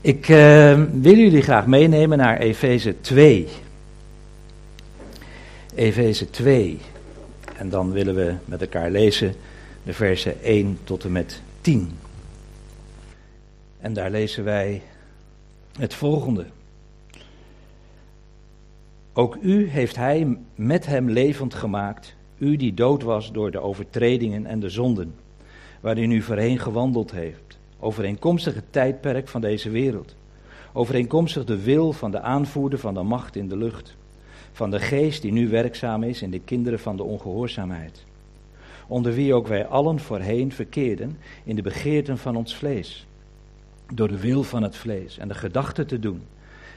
Ik uh, wil jullie graag meenemen naar Efeze 2. Efeze 2. En dan willen we met elkaar lezen de versen 1 tot en met 10. En daar lezen wij het volgende. Ook u heeft hij met hem levend gemaakt, u die dood was door de overtredingen en de zonden, waarin u voorheen gewandeld heeft overeenkomstig het tijdperk van deze wereld, overeenkomstig de wil van de aanvoerder van de macht in de lucht, van de geest die nu werkzaam is in de kinderen van de ongehoorzaamheid, onder wie ook wij allen voorheen verkeerden in de begeerten van ons vlees, door de wil van het vlees en de gedachten te doen.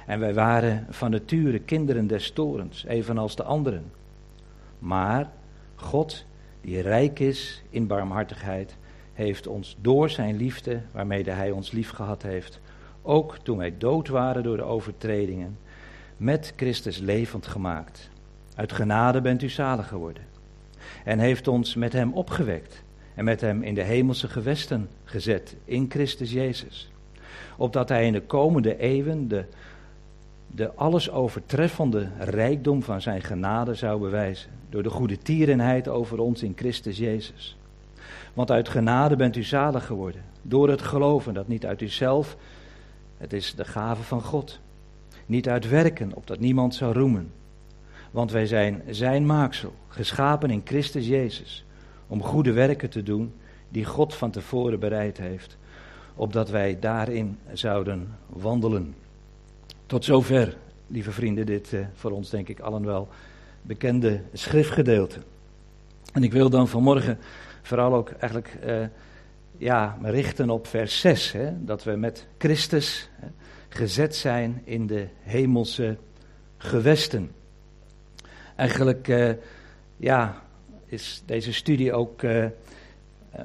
En wij waren van nature kinderen des torens, evenals de anderen. Maar God, die rijk is in barmhartigheid, heeft ons door zijn liefde, waarmee hij ons lief gehad heeft, ook toen wij dood waren door de overtredingen, met Christus levend gemaakt. Uit genade bent u zalig geworden. En heeft ons met hem opgewekt en met hem in de hemelse gewesten gezet in Christus Jezus. Opdat hij in de komende eeuwen de, de alles overtreffende rijkdom van zijn genade zou bewijzen. Door de goede tierenheid over ons in Christus Jezus. Want uit genade bent u zalig geworden. Door het geloven, dat niet uit uzelf, het is de gave van God. Niet uit werken, opdat niemand zou roemen. Want wij zijn zijn maaksel, geschapen in Christus Jezus, om goede werken te doen die God van tevoren bereid heeft, opdat wij daarin zouden wandelen. Tot zover, lieve vrienden, dit uh, voor ons denk ik allen wel bekende schriftgedeelte. En ik wil dan vanmorgen vooral ook eigenlijk uh, ja, richten op vers 6. Hè, dat we met Christus hè, gezet zijn in de hemelse gewesten. Eigenlijk uh, ja, is deze studie ook uh,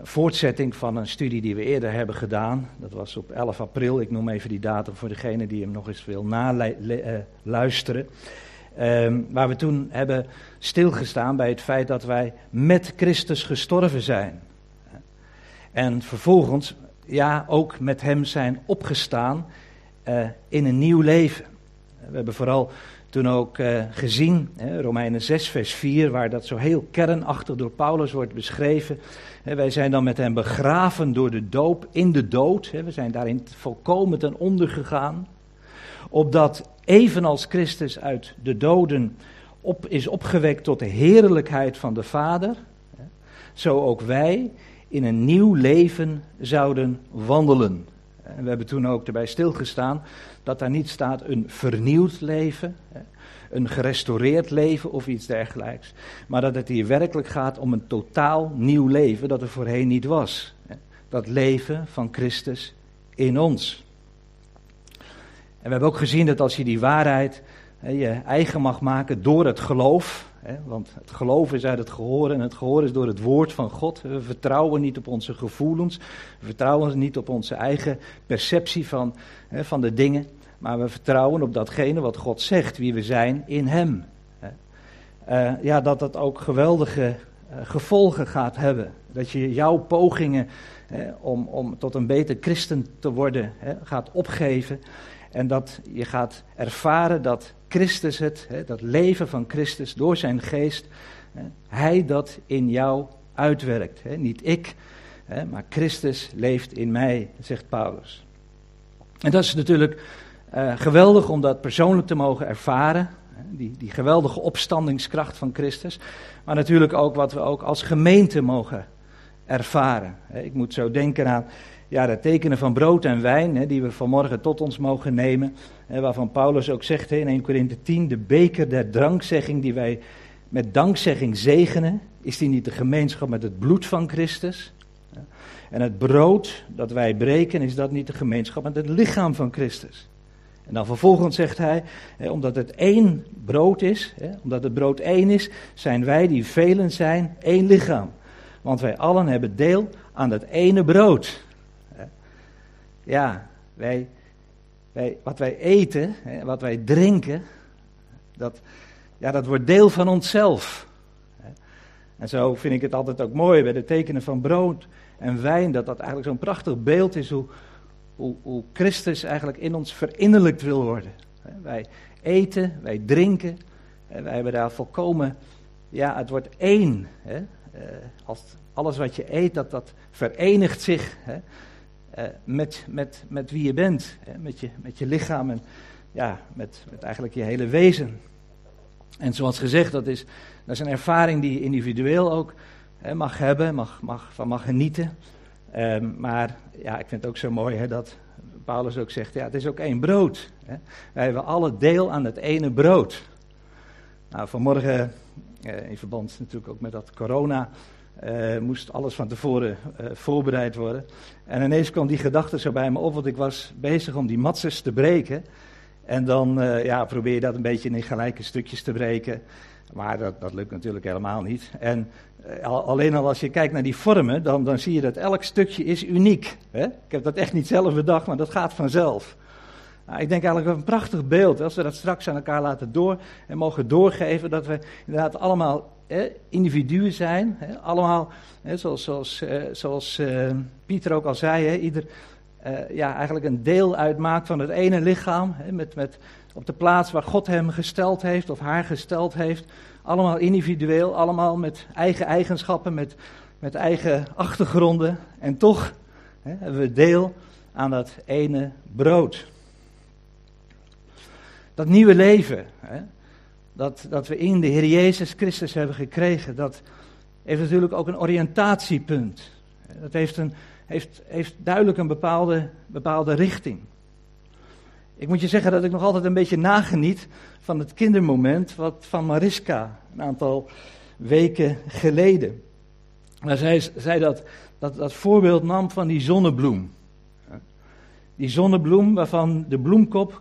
voortzetting van een studie die we eerder hebben gedaan. Dat was op 11 april. Ik noem even die datum voor degene die hem nog eens wil naluisteren. Um, waar we toen hebben stilgestaan bij het feit dat wij met Christus gestorven zijn. En vervolgens, ja, ook met Hem zijn opgestaan uh, in een nieuw leven. We hebben vooral toen ook uh, gezien, hè, Romeinen 6, vers 4, waar dat zo heel kernachtig door Paulus wordt beschreven. Hè, wij zijn dan met Hem begraven door de doop in de dood. Hè, we zijn daarin volkomen ten onder gegaan. Opdat evenals Christus uit de doden op, is opgewekt tot de heerlijkheid van de Vader, zo ook wij in een nieuw leven zouden wandelen. En we hebben toen ook erbij stilgestaan dat daar niet staat een vernieuwd leven, een gerestaureerd leven of iets dergelijks, maar dat het hier werkelijk gaat om een totaal nieuw leven dat er voorheen niet was. Dat leven van Christus in ons. En we hebben ook gezien dat als je die waarheid je eigen mag maken door het geloof, want het geloof is uit het gehoor en het gehoor is door het woord van God. We vertrouwen niet op onze gevoelens, we vertrouwen niet op onze eigen perceptie van, van de dingen, maar we vertrouwen op datgene wat God zegt, wie we zijn in Hem. Uh, ja, dat dat ook geweldige uh, gevolgen gaat hebben. Dat je jouw pogingen om, om tot een beter christen te worden gaat opgeven. En dat je gaat ervaren dat Christus het, dat leven van Christus door zijn geest, hij dat in jou uitwerkt. Niet ik, maar Christus leeft in mij, zegt Paulus. En dat is natuurlijk uh, geweldig om dat persoonlijk te mogen ervaren. Die, die geweldige opstandingskracht van Christus. Maar natuurlijk ook wat we ook als gemeente mogen ervaren. Ik moet zo denken aan ja, de tekenen van brood en wijn, hè, die we vanmorgen tot ons mogen nemen. Hè, waarvan Paulus ook zegt hè, in 1 Corinthië 10, de beker der drankzegging die wij met dankzegging zegenen, is die niet de gemeenschap met het bloed van Christus? En het brood dat wij breken, is dat niet de gemeenschap met het lichaam van Christus? En dan vervolgens zegt hij, hè, omdat het één brood is, hè, omdat het brood één is, zijn wij die velen zijn één lichaam. Want wij allen hebben deel aan dat ene brood ja, wij, wij, wat wij eten, hè, wat wij drinken, dat, ja, dat wordt deel van onszelf. En zo vind ik het altijd ook mooi bij de tekenen van brood en wijn, dat dat eigenlijk zo'n prachtig beeld is hoe, hoe, hoe Christus eigenlijk in ons verinnerlijkt wil worden. Wij eten, wij drinken, wij hebben daar volkomen, ja, het wordt één. Hè? Als alles wat je eet, dat, dat verenigt zich hè? Met, met, met wie je bent, hè? Met, je, met je lichaam en ja, met, met eigenlijk je hele wezen. En zoals gezegd, dat is, dat is een ervaring die je individueel ook hè, mag hebben, mag, mag, van mag genieten. Um, maar ja, ik vind het ook zo mooi hè, dat Paulus ook zegt, ja, het is ook één brood. Hè. Wij hebben alle deel aan het ene brood. Nou, vanmorgen, eh, in verband natuurlijk ook met dat corona, eh, moest alles van tevoren eh, voorbereid worden. En ineens kwam die gedachte zo bij me op, want ik was bezig om die matzes te breken. En dan uh, ja, probeer je dat een beetje in gelijke stukjes te breken. Maar dat, dat lukt natuurlijk helemaal niet. En alleen al als je kijkt naar die vormen, dan, dan zie je dat elk stukje is uniek. Hè? Ik heb dat echt niet zelf bedacht, maar dat gaat vanzelf. Nou, ik denk eigenlijk een prachtig beeld, als we dat straks aan elkaar laten door en mogen doorgeven, dat we inderdaad allemaal hè, individuen zijn. Hè, allemaal, hè, zoals, zoals, uh, zoals Pieter ook al zei, hè, ieder, uh, ja, eigenlijk een deel uitmaakt van het ene lichaam. Met, met, op de plaats waar God hem gesteld heeft of haar gesteld heeft. Allemaal individueel, allemaal met eigen eigenschappen, met, met eigen achtergronden. En toch hebben we deel aan dat ene brood. Dat nieuwe leven, hè, dat, dat we in de Heer Jezus Christus hebben gekregen, dat heeft natuurlijk ook een oriëntatiepunt. Dat heeft een, heeft, heeft duidelijk een bepaalde, bepaalde richting. Ik moet je zeggen dat ik nog altijd een beetje nageniet van het kindermoment wat van Mariska een aantal weken geleden. Zij, zij dat, dat, dat voorbeeld nam van die zonnebloem. Die zonnebloem waarvan de bloemkop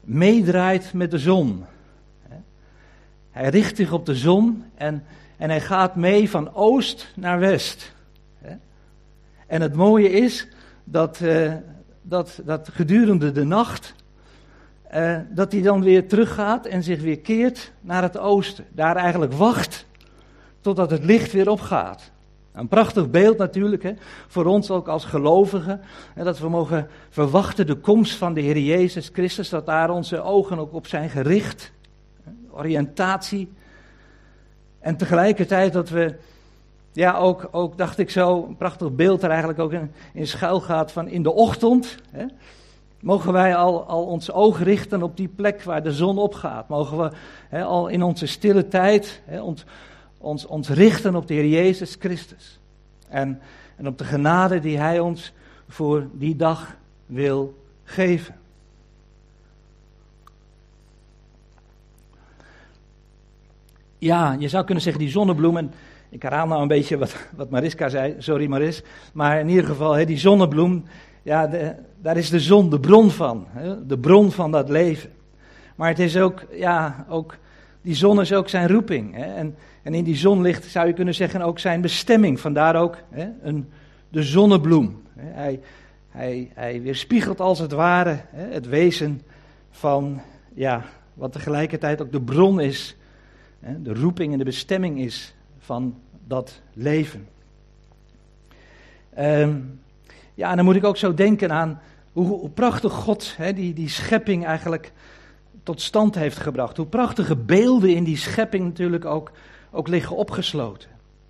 meedraait met de zon. Hij richt zich op de zon en, en hij gaat mee van oost naar west. En het mooie is dat, uh, dat, dat gedurende de nacht, uh, dat hij dan weer teruggaat en zich weer keert naar het oosten. Daar eigenlijk wacht totdat het licht weer opgaat. Een prachtig beeld natuurlijk, hè, voor ons ook als gelovigen. Hè, dat we mogen verwachten de komst van de Heer Jezus Christus, dat daar onze ogen ook op zijn gericht. Oriëntatie. En tegelijkertijd dat we ja, ook, ook dacht ik zo, een prachtig beeld er eigenlijk ook in, schuil gaat van in de ochtend. Hè, mogen wij al, al ons oog richten op die plek waar de zon opgaat. Mogen we hè, al in onze stille tijd hè, ons, ons richten op de Heer Jezus Christus. En, en op de genade die Hij ons voor die dag wil geven. Ja, je zou kunnen zeggen die zonnebloemen ik herhaal nou een beetje wat, wat Mariska zei, sorry Maris. Maar in ieder geval, die zonnebloem, ja, de, daar is de zon de bron van. De bron van dat leven. Maar het is ook, ja, ook, die zon is ook zijn roeping. En, en in die zon ligt, zou je kunnen zeggen, ook zijn bestemming. Vandaar ook een, de zonnebloem. Hij, hij, hij weerspiegelt als het ware het wezen van, ja, wat tegelijkertijd ook de bron is. De roeping en de bestemming is van dat leven. Um, ja, en dan moet ik ook zo denken aan hoe, prachtig God die, die schepping eigenlijk tot stand heeft gebracht. Hoe prachtige beelden in die schepping natuurlijk ook, ook liggen opgesloten.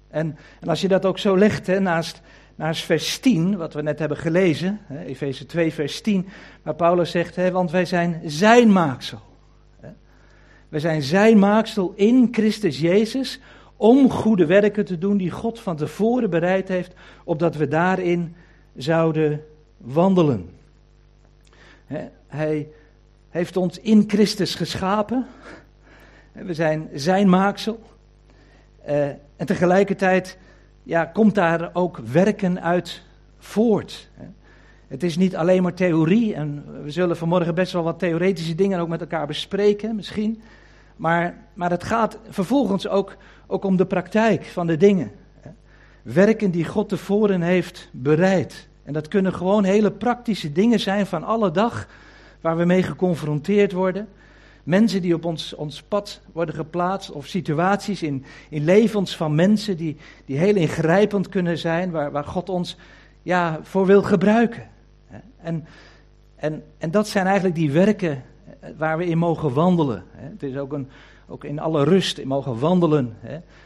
En, en als je dat ook zo legt naast, naast vers 10, wat we net hebben gelezen, Efeze 2, vers 10, waar Paulus zegt, want wij zijn zijn maaksel. Wij zijn zijn maaksel in Christus Jezus, om goede werken te doen die God van tevoren bereid heeft, opdat we daarin zouden wandelen. Hij heeft ons in Christus geschapen. We zijn zijn maaksel. Eh, en tegelijkertijd ja, komt daar ook werken uit voort. Het is niet alleen maar theorie. En we zullen vanmorgen best wel wat theoretische dingen ook met elkaar bespreken, misschien. Maar, maar het gaat vervolgens ook, ook om de praktijk van de dingen. Werken die God tevoren heeft bereid. En dat kunnen gewoon hele praktische dingen zijn van alle dag, waar we mee geconfronteerd worden. Mensen die op ons, ons pad worden geplaatst, of situaties in, in levens van mensen die, die heel ingrijpend kunnen zijn, waar, waar God ons ja, voor wil gebruiken. En, en, en dat zijn eigenlijk die werken waar we in mogen wandelen. Het is ook, een, ook in alle rust in mogen wandelen,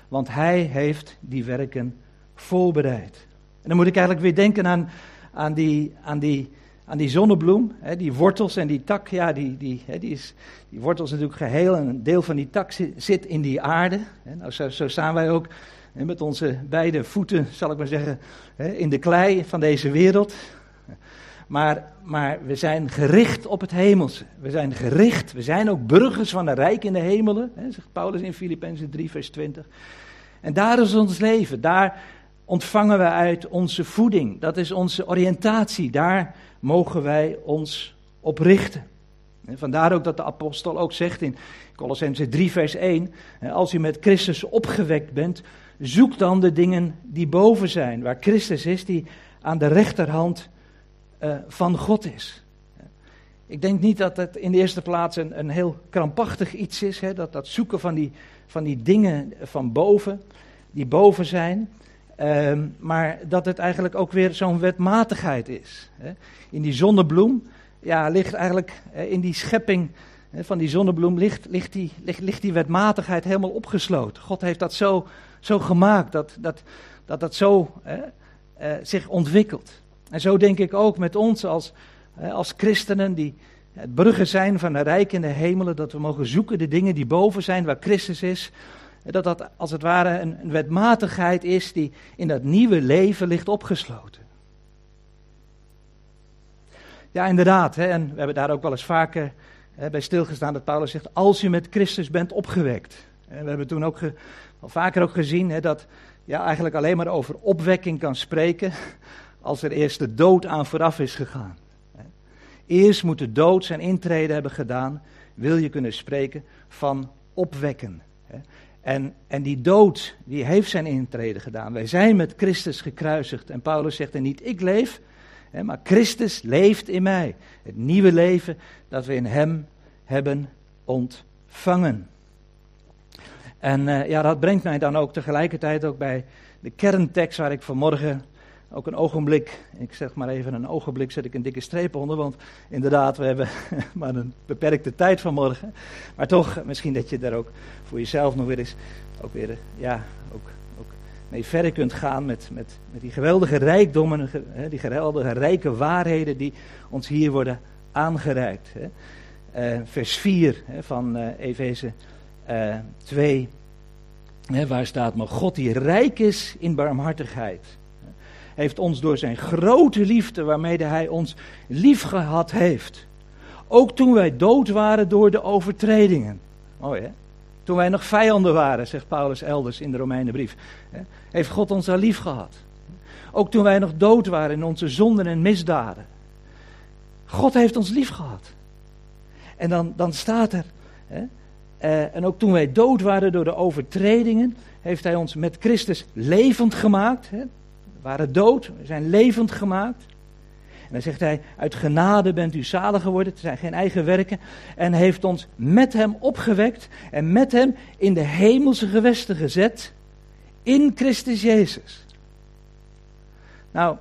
want Hij heeft die werken voorbereid. En dan moet ik eigenlijk weer denken aan, aan, die, aan, die, aan die zonnebloem, die wortels en die tak. Ja, die, die, die, is, die wortels natuurlijk geheel en een deel van die tak zit in die aarde. Nou, zo, zo staan wij ook met onze beide voeten, zal ik maar zeggen, in de klei van deze wereld. Maar, maar we zijn gericht op het hemelse. We zijn gericht, we zijn ook burgers van een rijk in de hemelen, zegt Paulus in Filippenzen 3, vers 20. En daar is ons leven, daar ontvangen we uit onze voeding. Dat is onze oriëntatie, daar mogen wij ons op richten. En vandaar ook dat de apostel ook zegt in Colossense 3, vers 1, als u met Christus opgewekt bent, zoek dan de dingen die boven zijn, waar Christus is, die aan de rechterhand uh, van God is. Ik denk niet dat het in de eerste plaats een, een heel krampachtig iets is, hè, dat, dat zoeken van die, van die dingen van boven, die boven zijn. Uh, maar dat het eigenlijk ook weer zo'n wetmatigheid is. Hè. In die zonnebloem ja, ligt eigenlijk in die schepping hè, van die zonnebloem ligt, ligt, die, ligt, ligt die wetmatigheid helemaal opgesloten. God heeft dat zo, zo gemaakt, dat dat, dat, dat zo uh, zich ontwikkelt. En zo denk ik ook met ons als, als christenen die het bruggen zijn van de rijk in de hemelen, dat we mogen zoeken de dingen die boven zijn, waar Christus is. Dat dat als het ware een, wetmatigheid is die in dat nieuwe leven ligt opgesloten. Ja, inderdaad. Hè, en we hebben daar ook wel eens vaker hè, bij stilgestaan dat Paulus zegt, als je met Christus bent opgewekt. En we hebben toen ook vaker ook gezien hè, dat ja, eigenlijk alleen maar over opwekking kan spreken als er eerst de dood aan vooraf is gegaan. Eerst moet de dood zijn intrede hebben gedaan, wil je kunnen spreken van opwekken. En, en die dood, die heeft zijn intrede gedaan. Wij zijn met Christus gekruisigd. En Paulus zegt er niet, ik leef, maar Christus leeft in mij. Het nieuwe leven dat we in Hem hebben ontvangen. En uh, ja, dat brengt mij dan ook tegelijkertijd ook bij de kerntekst waar ik vanmorgen ook een ogenblik, ik zeg maar even een ogenblik, zet ik een dikke streep onder, want inderdaad, we hebben maar een beperkte tijd vanmorgen. Maar toch, misschien dat je daar ook voor jezelf nog weer eens, ook weer, ja, ook, ook mee verder kunt gaan met, met, met die geweldige rijkdommen, die geweldige rijke waarheden die ons hier worden aangereikt. Uh, vers 4 van uh, Efeze uh, 2, waar staat, maar God die rijk is in barmhartigheid heeft ons door zijn grote liefde waarmee hij ons lief gehad heeft. Ook toen wij dood waren door de overtredingen. Mooi hè? Toen wij nog vijanden waren, zegt Paulus elders in de Romeinenbrief. Heeft God ons al lief gehad. Ook toen wij nog dood waren in onze zonden en misdaden. God heeft ons lief gehad. En dan, dan staat er. Hè, uh, en ook toen wij dood waren door de overtredingen, heeft Hij ons met Christus levend gemaakt. Hè, waren dood, zijn levend gemaakt. En dan zegt hij, uit genade bent u zalig geworden, het zijn geen eigen werken. En heeft ons met hem opgewekt en met hem in de hemelse gewesten gezet, in Christus Jezus. Nou,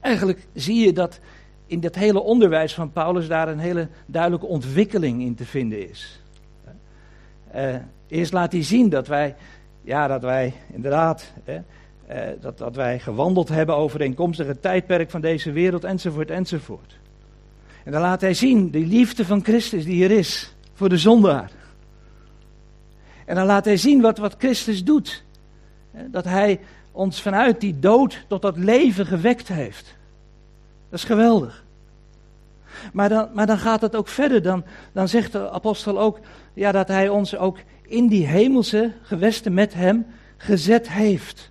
eigenlijk zie je dat in dat hele onderwijs van Paulus daar een hele duidelijke ontwikkeling in te vinden is. Uh, eerst laat hij zien dat wij, ja, dat wij inderdaad, eh, dat, dat wij gewandeld hebben overeenkomstig het tijdperk van deze wereld, enzovoort, enzovoort. En dan laat hij zien de liefde van Christus die er is voor de zondaar. En dan laat hij zien wat, wat Christus doet. Eh, dat hij ons vanuit die dood tot dat leven gewekt heeft. Dat is geweldig. Maar dan, maar dan gaat het ook verder. Dan, dan zegt de apostel ook ja, dat hij ons ook in die hemelse gewesten met hem gezet heeft.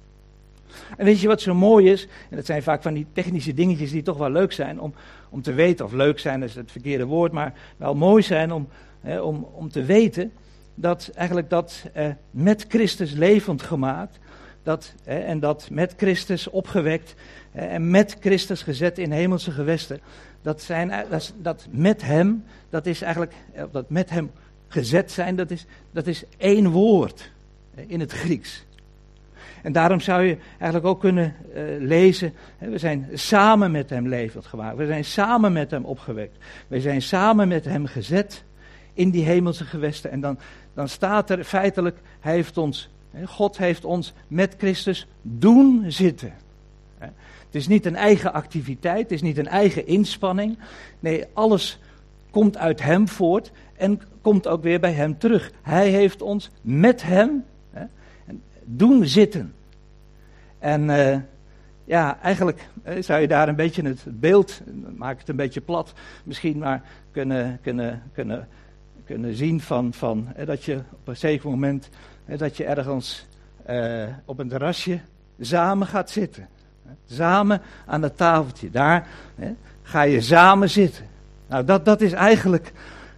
En weet je wat zo mooi is? En dat zijn vaak van die technische dingetjes die toch wel leuk zijn om, om te weten. Of leuk zijn is het verkeerde woord, maar wel mooi zijn om, hè, om, om te weten dat eigenlijk dat eh, met Christus levend gemaakt. Dat, hè, en dat met Christus opgewekt en met Christus gezet in hemelse gewesten. Dat, zijn, eh, dat, dat met hem, dat is eigenlijk, eh, dat met hem gezet zijn, dat is, dat is één woord in het Grieks. En daarom zou je eigenlijk ook kunnen uh, lezen, hè, we zijn samen met hem levend gemaakt. We zijn samen met hem opgewekt. We zijn samen met hem gezet in die hemelse gewesten. En dan, dan staat er feitelijk, hij heeft ons, hè, God heeft ons met Christus doen zitten. Het is niet een eigen activiteit, het is niet een eigen inspanning. Nee, alles komt uit hem voort en komt ook weer bij hem terug. Hij heeft ons met hem doen zitten. En uh, ja, eigenlijk uh, zou je daar een beetje het beeld, maak het een beetje plat, misschien maar kunnen, kunnen, kunnen, kunnen zien van, van dat je op een zeker moment, dat je ergens uh, op een terrasje samen gaat zitten. Samen aan het tafeltje. Daar ga je samen zitten. Nou, dat, dat is eigenlijk,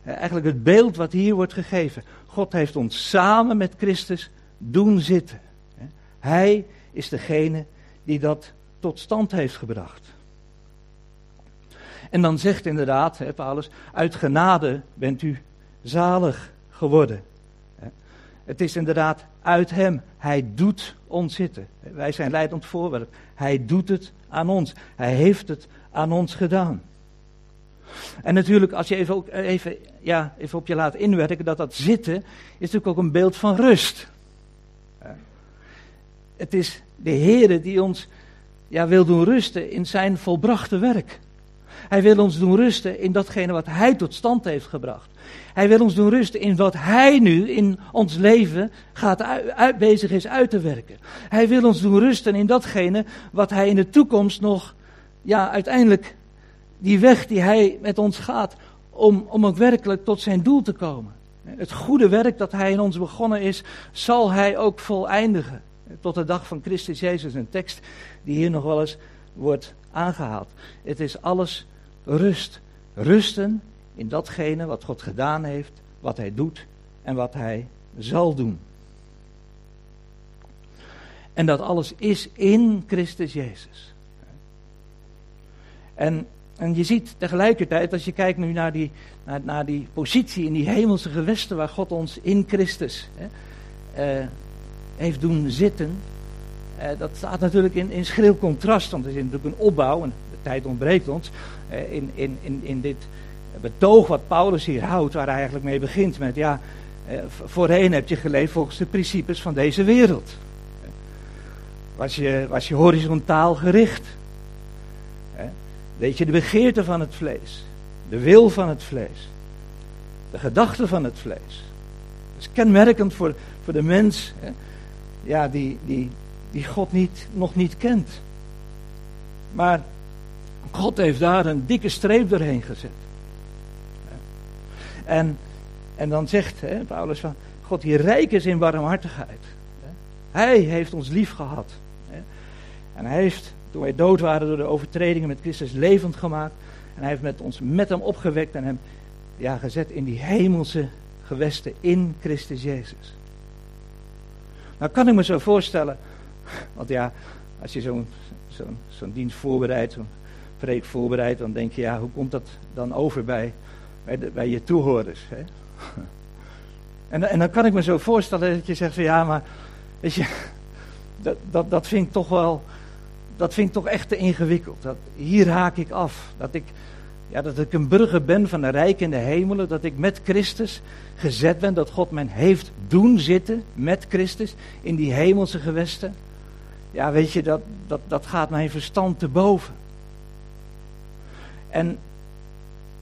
eigenlijk het beeld wat hier wordt gegeven. God heeft ons samen met Christus doen zitten. Hij is degene die dat tot stand heeft gebracht. En dan zegt inderdaad, hè, Paulus, uit genade bent u zalig geworden. Het is inderdaad uit hem. Hij doet ons zitten. Wij zijn leidend voorwerp. Hij doet het aan ons. Hij heeft het aan ons gedaan. En natuurlijk, als je even, ook, even, ja, even op je laat inwerken, dat dat zitten is natuurlijk ook een beeld van rust. Het is de Heer die ons ja, wil doen rusten in zijn volbrachte werk. Hij wil ons doen rusten in datgene wat Hij tot stand heeft gebracht. Hij wil ons doen rusten in wat Hij nu in ons leven gaat uit, bezig is uit te werken. Hij wil ons doen rusten in datgene wat Hij in de toekomst nog, ja, uiteindelijk die weg die Hij met ons gaat, om, om ook werkelijk tot zijn doel te komen. Het goede werk dat Hij in ons begonnen is, zal Hij ook voleindigen. Tot de dag van Christus Jezus, een tekst die hier nog wel eens wordt aangehaald. Het is alles rust. Rusten in datgene wat God gedaan heeft, wat Hij doet en wat Hij zal doen. En dat alles is in Christus Jezus. En, en je ziet tegelijkertijd, als je kijkt nu naar die, naar, naar die positie in die hemelse gewesten waar God ons in Christus hè, uh, heeft doen zitten, uh, dat staat natuurlijk in, in schril contrast, want er is natuurlijk een opbouw, en de tijd ontbreekt ons, uh, in, in, in, in dit betoog wat Paulus hier houdt, waar hij eigenlijk mee begint met, ja, uh, voorheen heb je geleefd volgens de principes van deze wereld. Was je, was je horizontaal gericht. Weet je de begeerte van het vlees, de wil van het vlees, de gedachten van het vlees. Dat is kenmerkend voor, voor de mens ja, die, die, die God niet, nog niet kent. Maar God heeft daar een dikke streep doorheen gezet. En, en dan zegt hè, Paulus van, God die rijk is in barmhartigheid. Hij heeft ons lief gehad. En hij heeft, toen wij dood waren door de overtredingen met Christus, levend gemaakt. En hij heeft met ons met hem opgewekt en hem ja, gezet in die hemelse gewesten in Christus Jezus. Nou kan ik me zo voorstellen, want ja, als je zo'n dienst voorbereidt, zo'n preek voorbereidt, dan denk je, ja, hoe komt dat dan over bij, bij je toehoorders? Hè? En, en dan kan ik me zo voorstellen dat je zegt van ja, maar weet je, dat, dat, dat vind ik toch wel, dat vind ik toch echt te ingewikkeld. Dat, hier haak ik af. Dat ik, ja, dat ik een burger ben van de rijk in de hemelen, dat ik met Christus gezet ben, dat God men heeft doen zitten met Christus in die hemelse gewesten. Ja, weet je, dat, dat, dat gaat mijn verstand te boven. En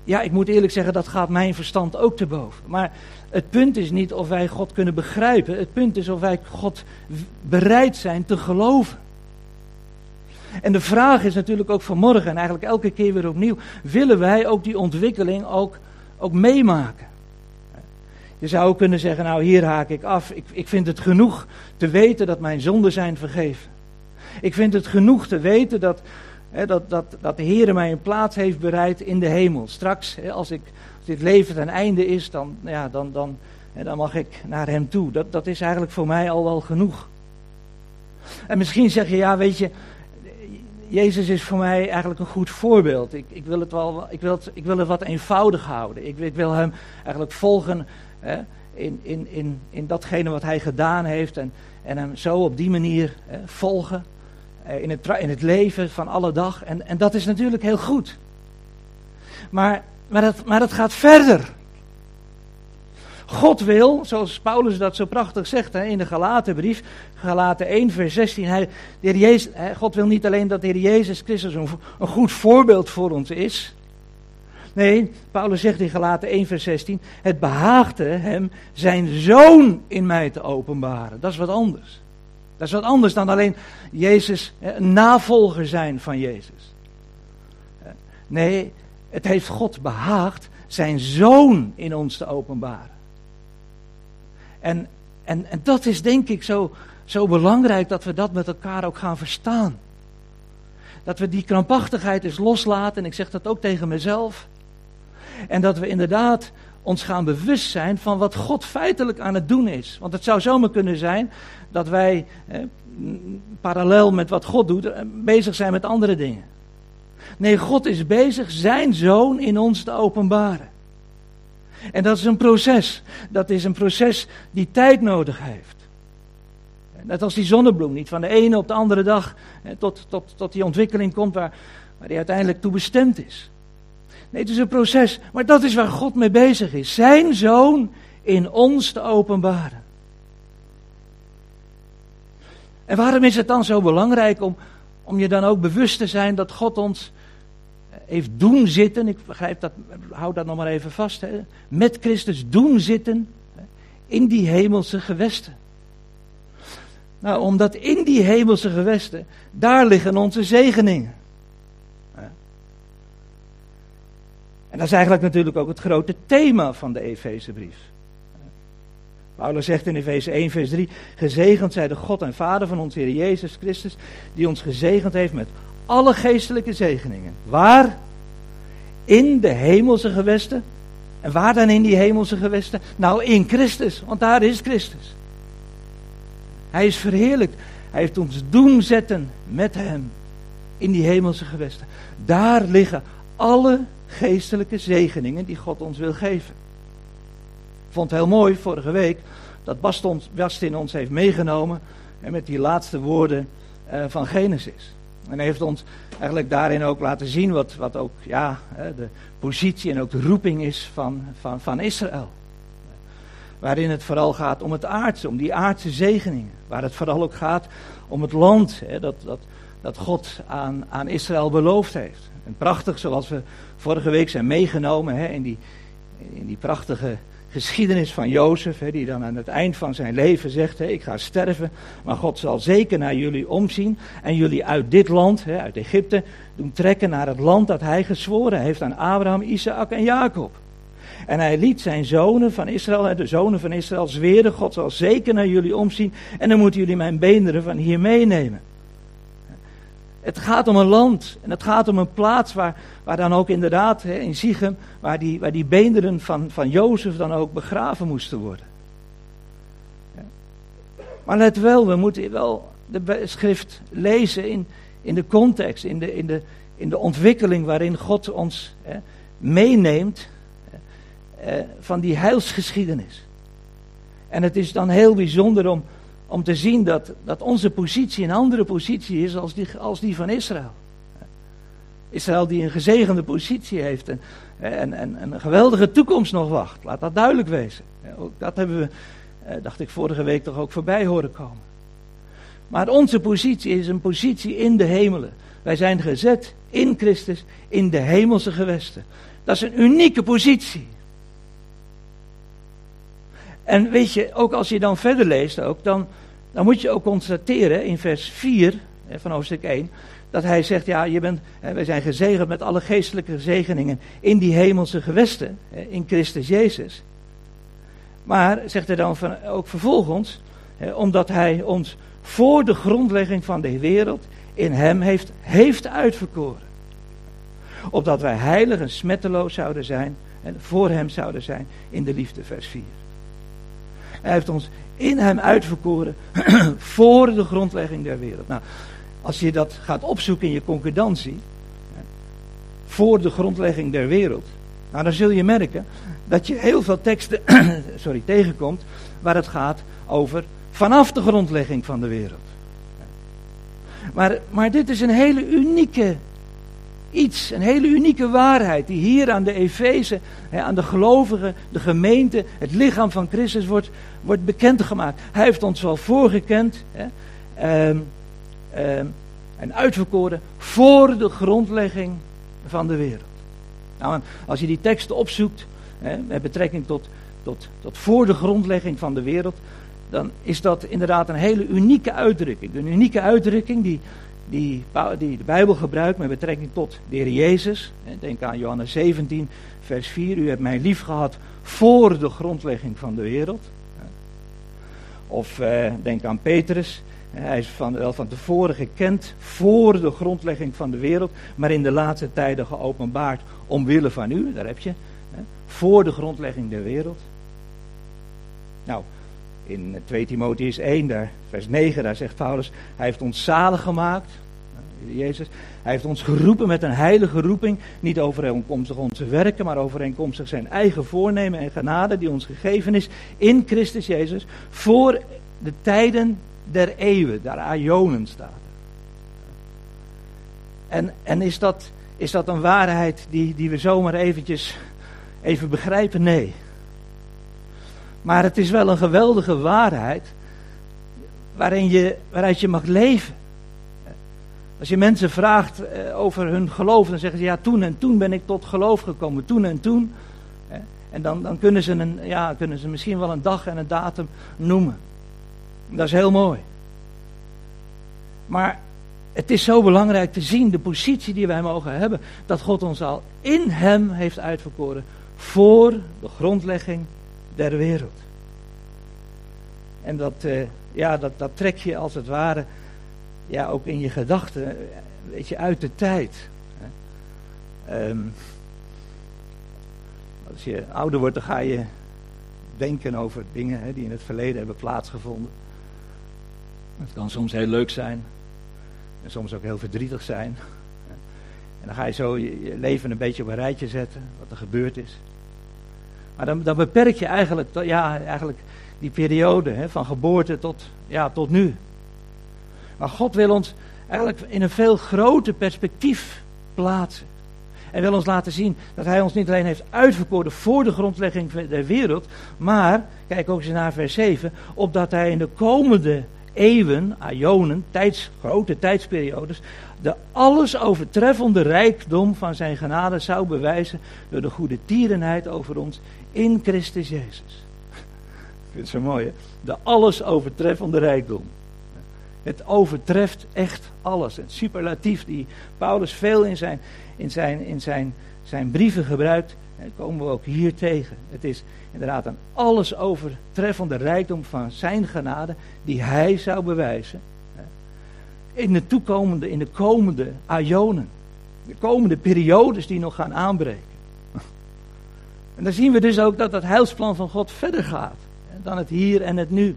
ja, ik moet eerlijk zeggen, dat gaat mijn verstand ook te boven. Maar het punt is niet of wij God kunnen begrijpen, het punt is of wij God bereid zijn te geloven. En de vraag is natuurlijk ook vanmorgen en eigenlijk elke keer weer opnieuw, willen wij ook die ontwikkeling ook, ook meemaken? Je zou kunnen zeggen, nou hier haak ik af. Ik, ik vind het genoeg te weten dat mijn zonden zijn vergeven. Ik vind het genoeg te weten dat, hè, dat, dat, dat de Heer mij een plaats heeft bereid in de hemel. Straks, hè, als, ik, als dit leven ten einde is, dan, ja, dan, dan, hè, dan mag ik naar Hem toe. Dat, dat is eigenlijk voor mij al wel genoeg. En misschien zeg je, ja weet je, Jezus is voor mij eigenlijk een goed voorbeeld. Ik, ik, wil, het wel, ik, wil, het, ik wil het wat eenvoudig houden. Ik, wil hem eigenlijk volgen hè, in, in, in, in datgene wat hij gedaan heeft en, en hem zo op die manier hè, volgen eh, in, het, in het leven van alle dag. En, en dat is natuurlijk heel goed. Maar, maar, dat, maar dat gaat verder. God wil, zoals Paulus dat zo prachtig zegt hè, in de Galatenbrief, Galaten 1, vers 16. Hij, de Jezus, hè, God wil niet alleen dat de Heer Jezus Christus een, een goed voorbeeld voor ons is. Nee, Paulus zegt in Galaten 1, vers 16: Het behaagde hem zijn zoon in mij te openbaren. Dat is wat anders. Dat is wat anders dan alleen Jezus, een navolger zijn van Jezus. Nee, het heeft God behaagd zijn zoon in ons te openbaren. En, en, en dat is denk ik zo, zo belangrijk dat we dat met elkaar ook gaan verstaan. Dat we die krampachtigheid eens loslaten, en ik zeg dat ook tegen mezelf. En dat we inderdaad ons gaan bewust zijn van wat God feitelijk aan het doen is. Want het zou zomaar kunnen zijn dat wij eh, parallel met wat God doet, eh, bezig zijn met andere dingen. Nee, God is bezig zijn zoon in ons te openbaren. En dat is een proces. Dat is een proces die tijd nodig heeft. Net als die zonnebloem niet van de ene op de andere dag tot, tot, tot die ontwikkeling komt waar, waar die uiteindelijk toe bestemd is. Nee, het is een proces. Maar dat is waar God mee bezig is. Zijn zoon in ons te openbaren. En waarom is het dan zo belangrijk om, om je dan ook bewust te zijn dat God ons heeft doen zitten, ik begrijp dat, hou dat nog maar even vast, hè, met Christus doen zitten in die hemelse gewesten. Nou, omdat in die hemelse gewesten, daar liggen onze zegeningen. En dat is eigenlijk natuurlijk ook het grote thema van de Efezebrief. Paulus zegt in Efeze 1, vers 3: Gezegend zij de God en Vader van onze Heer Jezus Christus, die ons gezegend heeft met alle geestelijke zegeningen. Waar? In de hemelse gewesten. En waar dan in die hemelse gewesten? Nou, in Christus, want daar is Christus. Hij is verheerlijkt. Hij heeft ons doen zetten met Hem in die hemelse gewesten. Daar liggen alle geestelijke zegeningen die God ons wil geven. Ik vond het heel mooi vorige week dat Bastin ons heeft meegenomen en met die laatste woorden uh, van Genesis. En heeft ons eigenlijk daarin ook laten zien wat, wat ook ja, de positie en ook de roeping is van, van, van Israël. Waarin het vooral gaat om het aardse, om die aardse zegeningen. Waar het vooral ook gaat om het land hè, dat, dat, dat God aan, aan Israël beloofd heeft. En prachtig zoals we vorige week zijn meegenomen hè, in, die, in die prachtige geschiedenis van Jozef, die dan aan het eind van zijn leven zegt, hè, ik ga sterven, maar God zal zeker naar jullie omzien en jullie uit dit land, uit Egypte, doen trekken naar het land dat hij gezworen heeft aan Abraham, Isaac en Jacob. En hij liet zijn zonen van Israël, de zonen van Israël, zweren, God zal zeker naar jullie omzien en dan moeten jullie mijn beenderen van hier meenemen. Het gaat om een land en het gaat om een plaats waar, waar dan ook inderdaad hè, in Ziegem, waar die, waar die beenderen van, van Jozef dan ook begraven moesten worden. Maar let wel, we moeten wel de schrift lezen in, in de context, in de, in, de, in de ontwikkeling waarin God ons hè, meeneemt eh, van die heilsgeschiedenis. En het is dan heel bijzonder om, om te zien dat, dat onze positie een andere positie is als die, als die van Israël. Israël die een gezegende positie heeft en, en, en, een geweldige toekomst nog wacht. Laat dat duidelijk wezen. Ook dat hebben we, eh, dacht ik, vorige week toch ook voorbij horen komen. Maar onze positie is een positie in de hemelen. Wij zijn gezet in Christus in de hemelse gewesten. Dat is een unieke positie. En weet je, ook als je dan verder leest, ook, dan, dan moet je ook constateren in vers 4 van hoofdstuk 1, dat hij zegt, ja, je bent, wij zijn gezegend met alle geestelijke zegeningen in die hemelse gewesten, in Christus Jezus. Maar, zegt hij dan van, ook vervolgens, omdat hij ons voor de grondlegging van de wereld in hem heeft, heeft uitverkoren. Opdat wij heilig en smetteloos zouden zijn en voor hem zouden zijn in de liefde, vers 4. Hij heeft ons in hem uitverkoren voor de grondlegging der wereld. Nou, als je dat gaat opzoeken in je concordantie, voor de grondlegging der wereld, Nou, dan zul je merken dat je heel veel teksten sorry, tegenkomt waar het gaat over vanaf de grondlegging van de wereld. Maar, maar dit is een hele unieke iets, een hele unieke waarheid die hier aan de Efeze, aan de gelovigen, de gemeente, het lichaam van Christus wordt, wordt bekendgemaakt. Hij heeft ons wel voorgekend hè, ehm, ehm, en uitverkoren voor de grondlegging van de wereld. Nou, als je die teksten opzoekt, hè, met betrekking tot, tot, tot voor de grondlegging van de wereld, dan is dat inderdaad een hele unieke uitdrukking. Een unieke uitdrukking die, die, de Bijbel gebruikt met betrekking tot de Heer Jezus. Denk aan Johannes 17, vers 4. U hebt mij lief gehad voor de grondlegging van de wereld. Of eh, denk aan Petrus. Hij is van, wel van tevoren gekend voor de grondlegging van de wereld, maar in de laatste tijden geopenbaard omwille van u. Daar heb je. Hè, voor de grondlegging der wereld. Nou, in 2 Timotheus 1, daar, vers 9, daar zegt Paulus, hij heeft ons zalig gemaakt, Jezus. Hij heeft ons geroepen met een heilige roeping, niet overeenkomstig onze werken, maar overeenkomstig zijn eigen voornemen en genade die ons gegeven is in Christus Jezus, voor de tijden der eeuwen, daar aionen staat. En, en is, dat, is dat een waarheid die, die we zomaar eventjes even begrijpen? Nee. Maar het is wel een geweldige waarheid waarin je, waaruit je mag leven. Als je mensen vraagt eh, over hun geloof, dan zeggen ze ja, toen en toen ben ik tot geloof gekomen, toen en toen. En dan, dan kunnen, ze een, ja, kunnen ze misschien wel een dag en een datum noemen. Dat is heel mooi. Maar het is zo belangrijk te zien, de positie die wij mogen hebben, dat God ons al in Hem heeft uitverkoren voor de grondlegging der wereld. En dat, uh, ja, dat, dat trek je als het ware ja, ook in je gedachten, weet je, uit de tijd. Um, als je ouder wordt, dan ga je denken over dingen hè, die in het verleden hebben plaatsgevonden. Het kan soms heel leuk zijn. En soms ook heel verdrietig zijn. En dan ga je zo je, leven een beetje op een rijtje zetten, wat er gebeurd is. Maar dan, beperk je eigenlijk, ja, eigenlijk die periode hè, van geboorte tot, ja, tot nu. Maar God wil ons eigenlijk in een veel groter perspectief plaatsen. En wil ons laten zien dat Hij ons niet alleen heeft uitverkoren voor de grondlegging der wereld, maar, kijk ook eens naar vers 7, opdat Hij in de komende eeuwen, aionen, tijds, grote tijdsperiodes, de alles overtreffende rijkdom van zijn genade zou bewijzen door de goede tierenheid over ons in Christus Jezus. Ik vind het zo mooi, hè? De alles overtreffende rijkdom. Het overtreft echt alles. Het superlatief die Paulus veel in zijn, in zijn, in zijn, zijn brieven gebruikt, komen we ook hier tegen. Het is inderdaad een alles overtreffende rijkdom van zijn genade die hij zou bewijzen. In de toekomende, in de komende aionen. De komende periodes die nog gaan aanbreken. En dan zien we dus ook dat het heilsplan van God verder gaat dan het hier en het nu.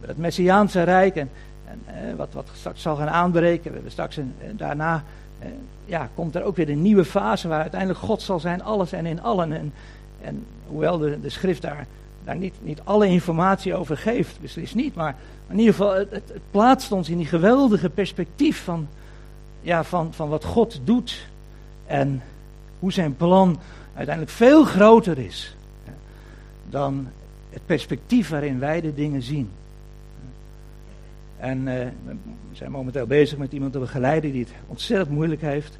Het Messiaanse Rijk en, en eh, wat, wat straks zal gaan aanbreken. We hebben straks een, eh, daarna eh, ja, komt er ook weer een nieuwe fase waar uiteindelijk God zal zijn, alles en in allen. En, en hoewel de, de schrift daar, daar niet, niet alle informatie over geeft, beslist niet, maar in ieder geval, het, het, het plaatst ons in die geweldige perspectief van, ja, van, van wat God doet en hoe zijn plan uiteindelijk veel groter is dan het perspectief waarin wij de dingen zien. En uh, we zijn momenteel bezig met iemand te begeleiden die het ontzettend moeilijk heeft.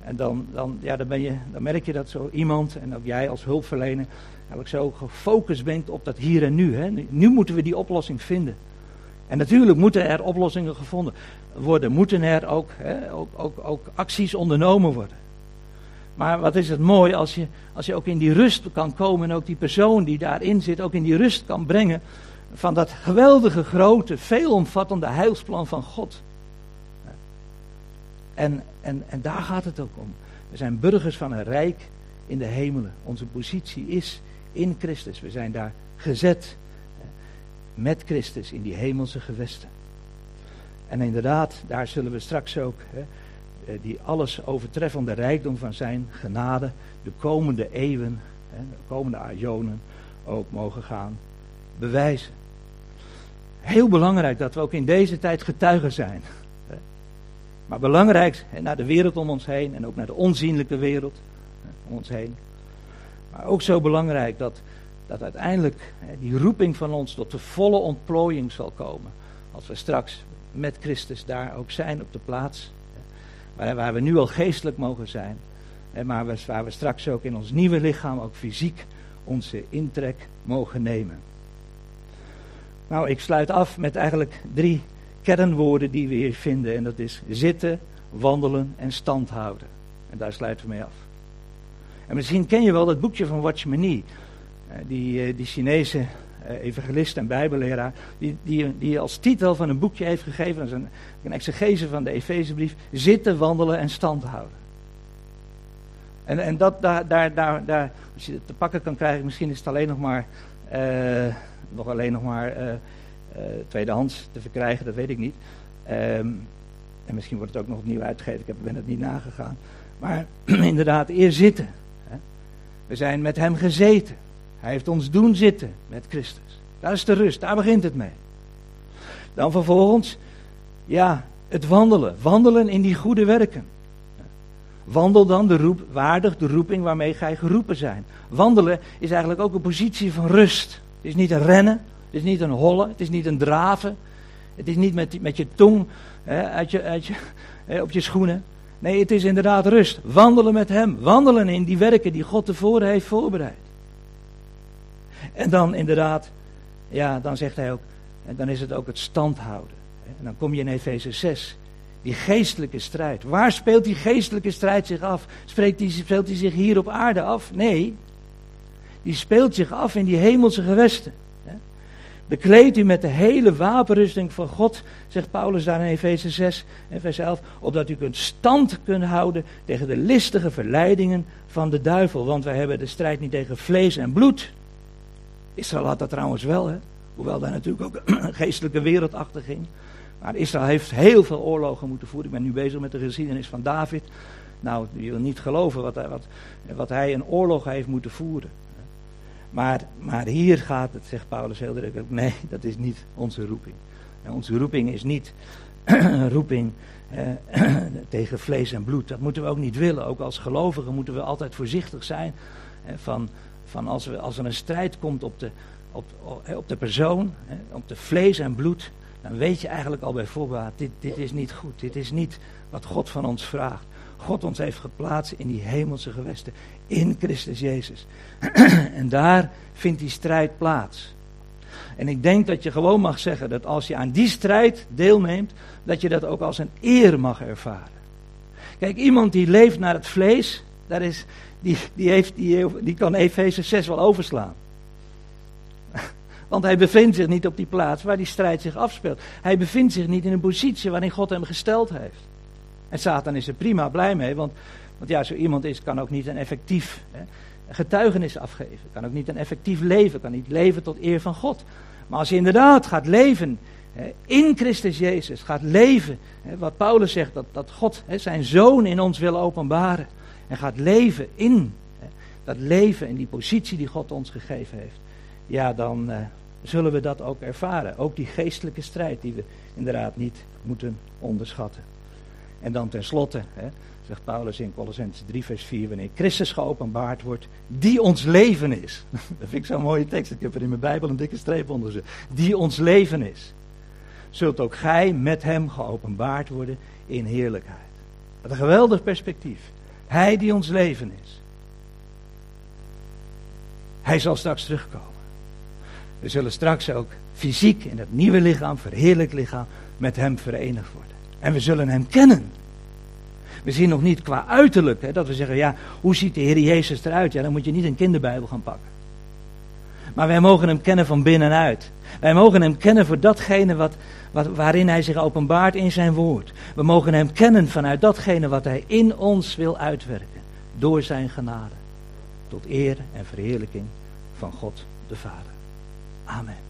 En dan, dan, ja, dan, ben je, dan merk je dat zo iemand, en ook jij als hulpverlener, eigenlijk zo gefocust bent op dat hier en nu. Hè. Nu moeten we die oplossing vinden. En natuurlijk moeten er oplossingen gevonden worden, moeten er ook, hè, ook, ook acties ondernomen worden. Maar wat is het mooi als je, als je ook in die rust kan komen en ook die persoon die daarin zit ook in die rust kan brengen van dat geweldige, grote, veelomvattende heilsplan van God. En, en, en daar gaat het ook om. We zijn burgers van een rijk in de hemelen. Onze positie is in Christus. We zijn daar gezet met Christus in die hemelse gewesten. En inderdaad, daar zullen we straks ook die alles overtreffende rijkdom van zijn genade de komende eeuwen, de komende ajonen ook mogen gaan bewijzen. Heel belangrijk dat we ook in deze tijd getuigen zijn. Maar belangrijk naar de wereld om ons heen en ook naar de onzienlijke wereld om ons heen. Maar ook zo belangrijk dat, dat uiteindelijk die roeping van ons tot de volle ontplooiing zal komen. Als we straks met Christus daar ook zijn op de plaats. Waar, we nu al geestelijk mogen zijn. Maar waar we straks ook in ons nieuwe lichaam, ook fysiek, onze intrek mogen nemen. Nou, ik sluit af met eigenlijk drie kernwoorden die we hier vinden. En dat is zitten, wandelen en stand houden. En daar sluiten we mee af. En misschien ken je wel dat boekje van. Eh, die, eh, die Chinese evangelist en bijbelleraar. Die, die, die als titel van een boekje heeft gegeven. Is een, een exegese van de Efezebrief. Zitten, wandelen en stand houden. En, en dat, daar, daar, daar, daar, als je het te pakken kan krijgen, misschien is het alleen nog maar, uh, nog alleen nog maar uh, tweedehands te verkrijgen, dat weet ik niet. Um, en misschien wordt het ook nog opnieuw uitgegeven, ik ben het niet nagegaan. Maar inderdaad, eer zitten. Hè. We zijn met hem gezeten. Hij heeft ons doen zitten met Christus. Daar is de rust, daar begint het mee. Dan vervolgens, ja, het wandelen. Wandelen in die goede werken. Wandel dan de roep, waardig de roeping waarmee gij geroepen zijn. Wandelen is eigenlijk ook een positie van rust. Het is niet een rennen, het is niet een hollen, het is niet een draven. Het is niet met, met je tong hè, je, je, hè, op je schoenen. Nee, het is inderdaad rust. Wandelen met Hem. Wandelen in die werken die God tevoren heeft voorbereid. En dan inderdaad, ja, dan zegt hij ook, en dan is het ook het stand houden. En dan kom je in Efeze 6. Die geestelijke strijd. Waar speelt die geestelijke strijd zich af? Spreekt die, speelt die zich hier op aarde af? Nee. Die speelt zich af in die hemelse gewesten. Bekleed u met de hele wapenrusting van God, zegt Paulus daar in Efeze 6 en vers 11, opdat u kunt stand kunnen houden tegen de listige verleidingen van de duivel. Want wij hebben de strijd niet tegen vlees en bloed. Israël had dat trouwens wel, hè? hoewel daar natuurlijk ook een geestelijke wereld achter ging. Maar Israël heeft heel veel oorlogen moeten voeren. Ik ben nu bezig met de geschiedenis van David. Nou, je wil niet geloven wat, wat, wat hij een oorlog heeft moeten voeren. Maar, maar hier gaat het, zegt Paulus heel duidelijk, nee, dat is niet onze roeping. En onze roeping is niet een roeping eh, tegen vlees en bloed. Dat moeten we ook niet willen. Ook als gelovigen moeten we altijd voorzichtig zijn. Van, van als, we, als er een strijd komt op de, op, op de persoon, op de vlees en bloed dan weet je eigenlijk al bij voorbaat, dit, dit is niet goed. Dit is niet wat God van ons vraagt. God ons heeft geplaatst in die hemelse gewesten, in Christus Jezus. en daar vindt die strijd plaats. En ik denk dat je gewoon mag zeggen dat als je aan die strijd deelneemt, dat je dat ook als een eer mag ervaren. Kijk, iemand die leeft naar het vlees, daar is, die, die, heeft, die, die kan Efeze 6 wel overslaan. Want hij bevindt zich niet op die plaats waar die strijd zich afspeelt. Hij bevindt zich niet in een positie waarin God hem gesteld heeft. En Satan is er prima blij mee, want, want ja, zo iemand is, kan ook niet een effectief hè, getuigenis afgeven. Kan ook niet een effectief leven, kan niet leven tot eer van God. Maar als je inderdaad gaat leven hè, in Christus Jezus, gaat leven, hè, wat Paulus zegt, dat, dat God zijn zoon in ons wil openbaren. En gaat leven in dat leven, in die positie die God ons gegeven heeft. Ja, dan, eh, zullen we dat ook ervaren. Ook die geestelijke strijd die we inderdaad niet moeten onderschatten. En dan tenslotte, hè, zegt Paulus in Colossense 3 vers 4, wanneer Christus geopenbaard wordt, die ons leven is. dat vind ik zo'n mooie tekst, ik heb er in mijn Bijbel een dikke streep onder gezet. Die ons leven is. Zult ook gij met hem geopenbaard worden in heerlijkheid. Wat een geweldig perspectief. Hij die ons leven is. Hij zal straks terugkomen. We zullen straks ook fysiek in het nieuwe lichaam, verheerlijk lichaam, met hem verenigd worden. En we zullen hem kennen. We zien nog niet qua uiterlijk, hè, dat we zeggen, ja, hoe ziet de Heer Jezus eruit? Ja, dan moet je niet een kinderbijbel gaan pakken. Maar wij mogen hem kennen van binnenuit. Wij mogen hem kennen voor datgene wat, waarin hij zich openbaart in zijn woord. We mogen hem kennen vanuit datgene wat hij in ons wil uitwerken. Door zijn genade. Tot eer en verheerlijking van God de Vader. Amen.